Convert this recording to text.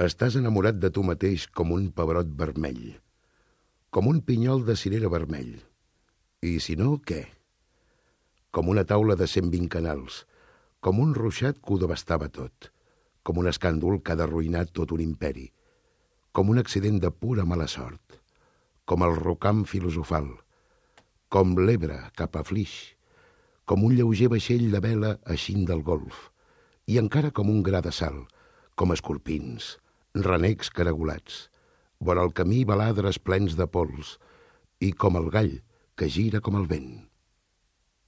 Estàs enamorat de tu mateix com un pebrot vermell, com un pinyol de cirera vermell. I si no, què? Com una taula de 120 canals, com un ruixat que ho devastava tot, com un escàndol que ha d'arruïnar tot un imperi, com un accident de pura mala sort, com el rocam filosofal, com l'Ebre cap a Flix, com un lleuger vaixell de vela eixint del golf, i encara com un gra de sal, com escorpins, renecs caragolats, vora el camí baladres plens de pols, i com el gall que gira com el vent.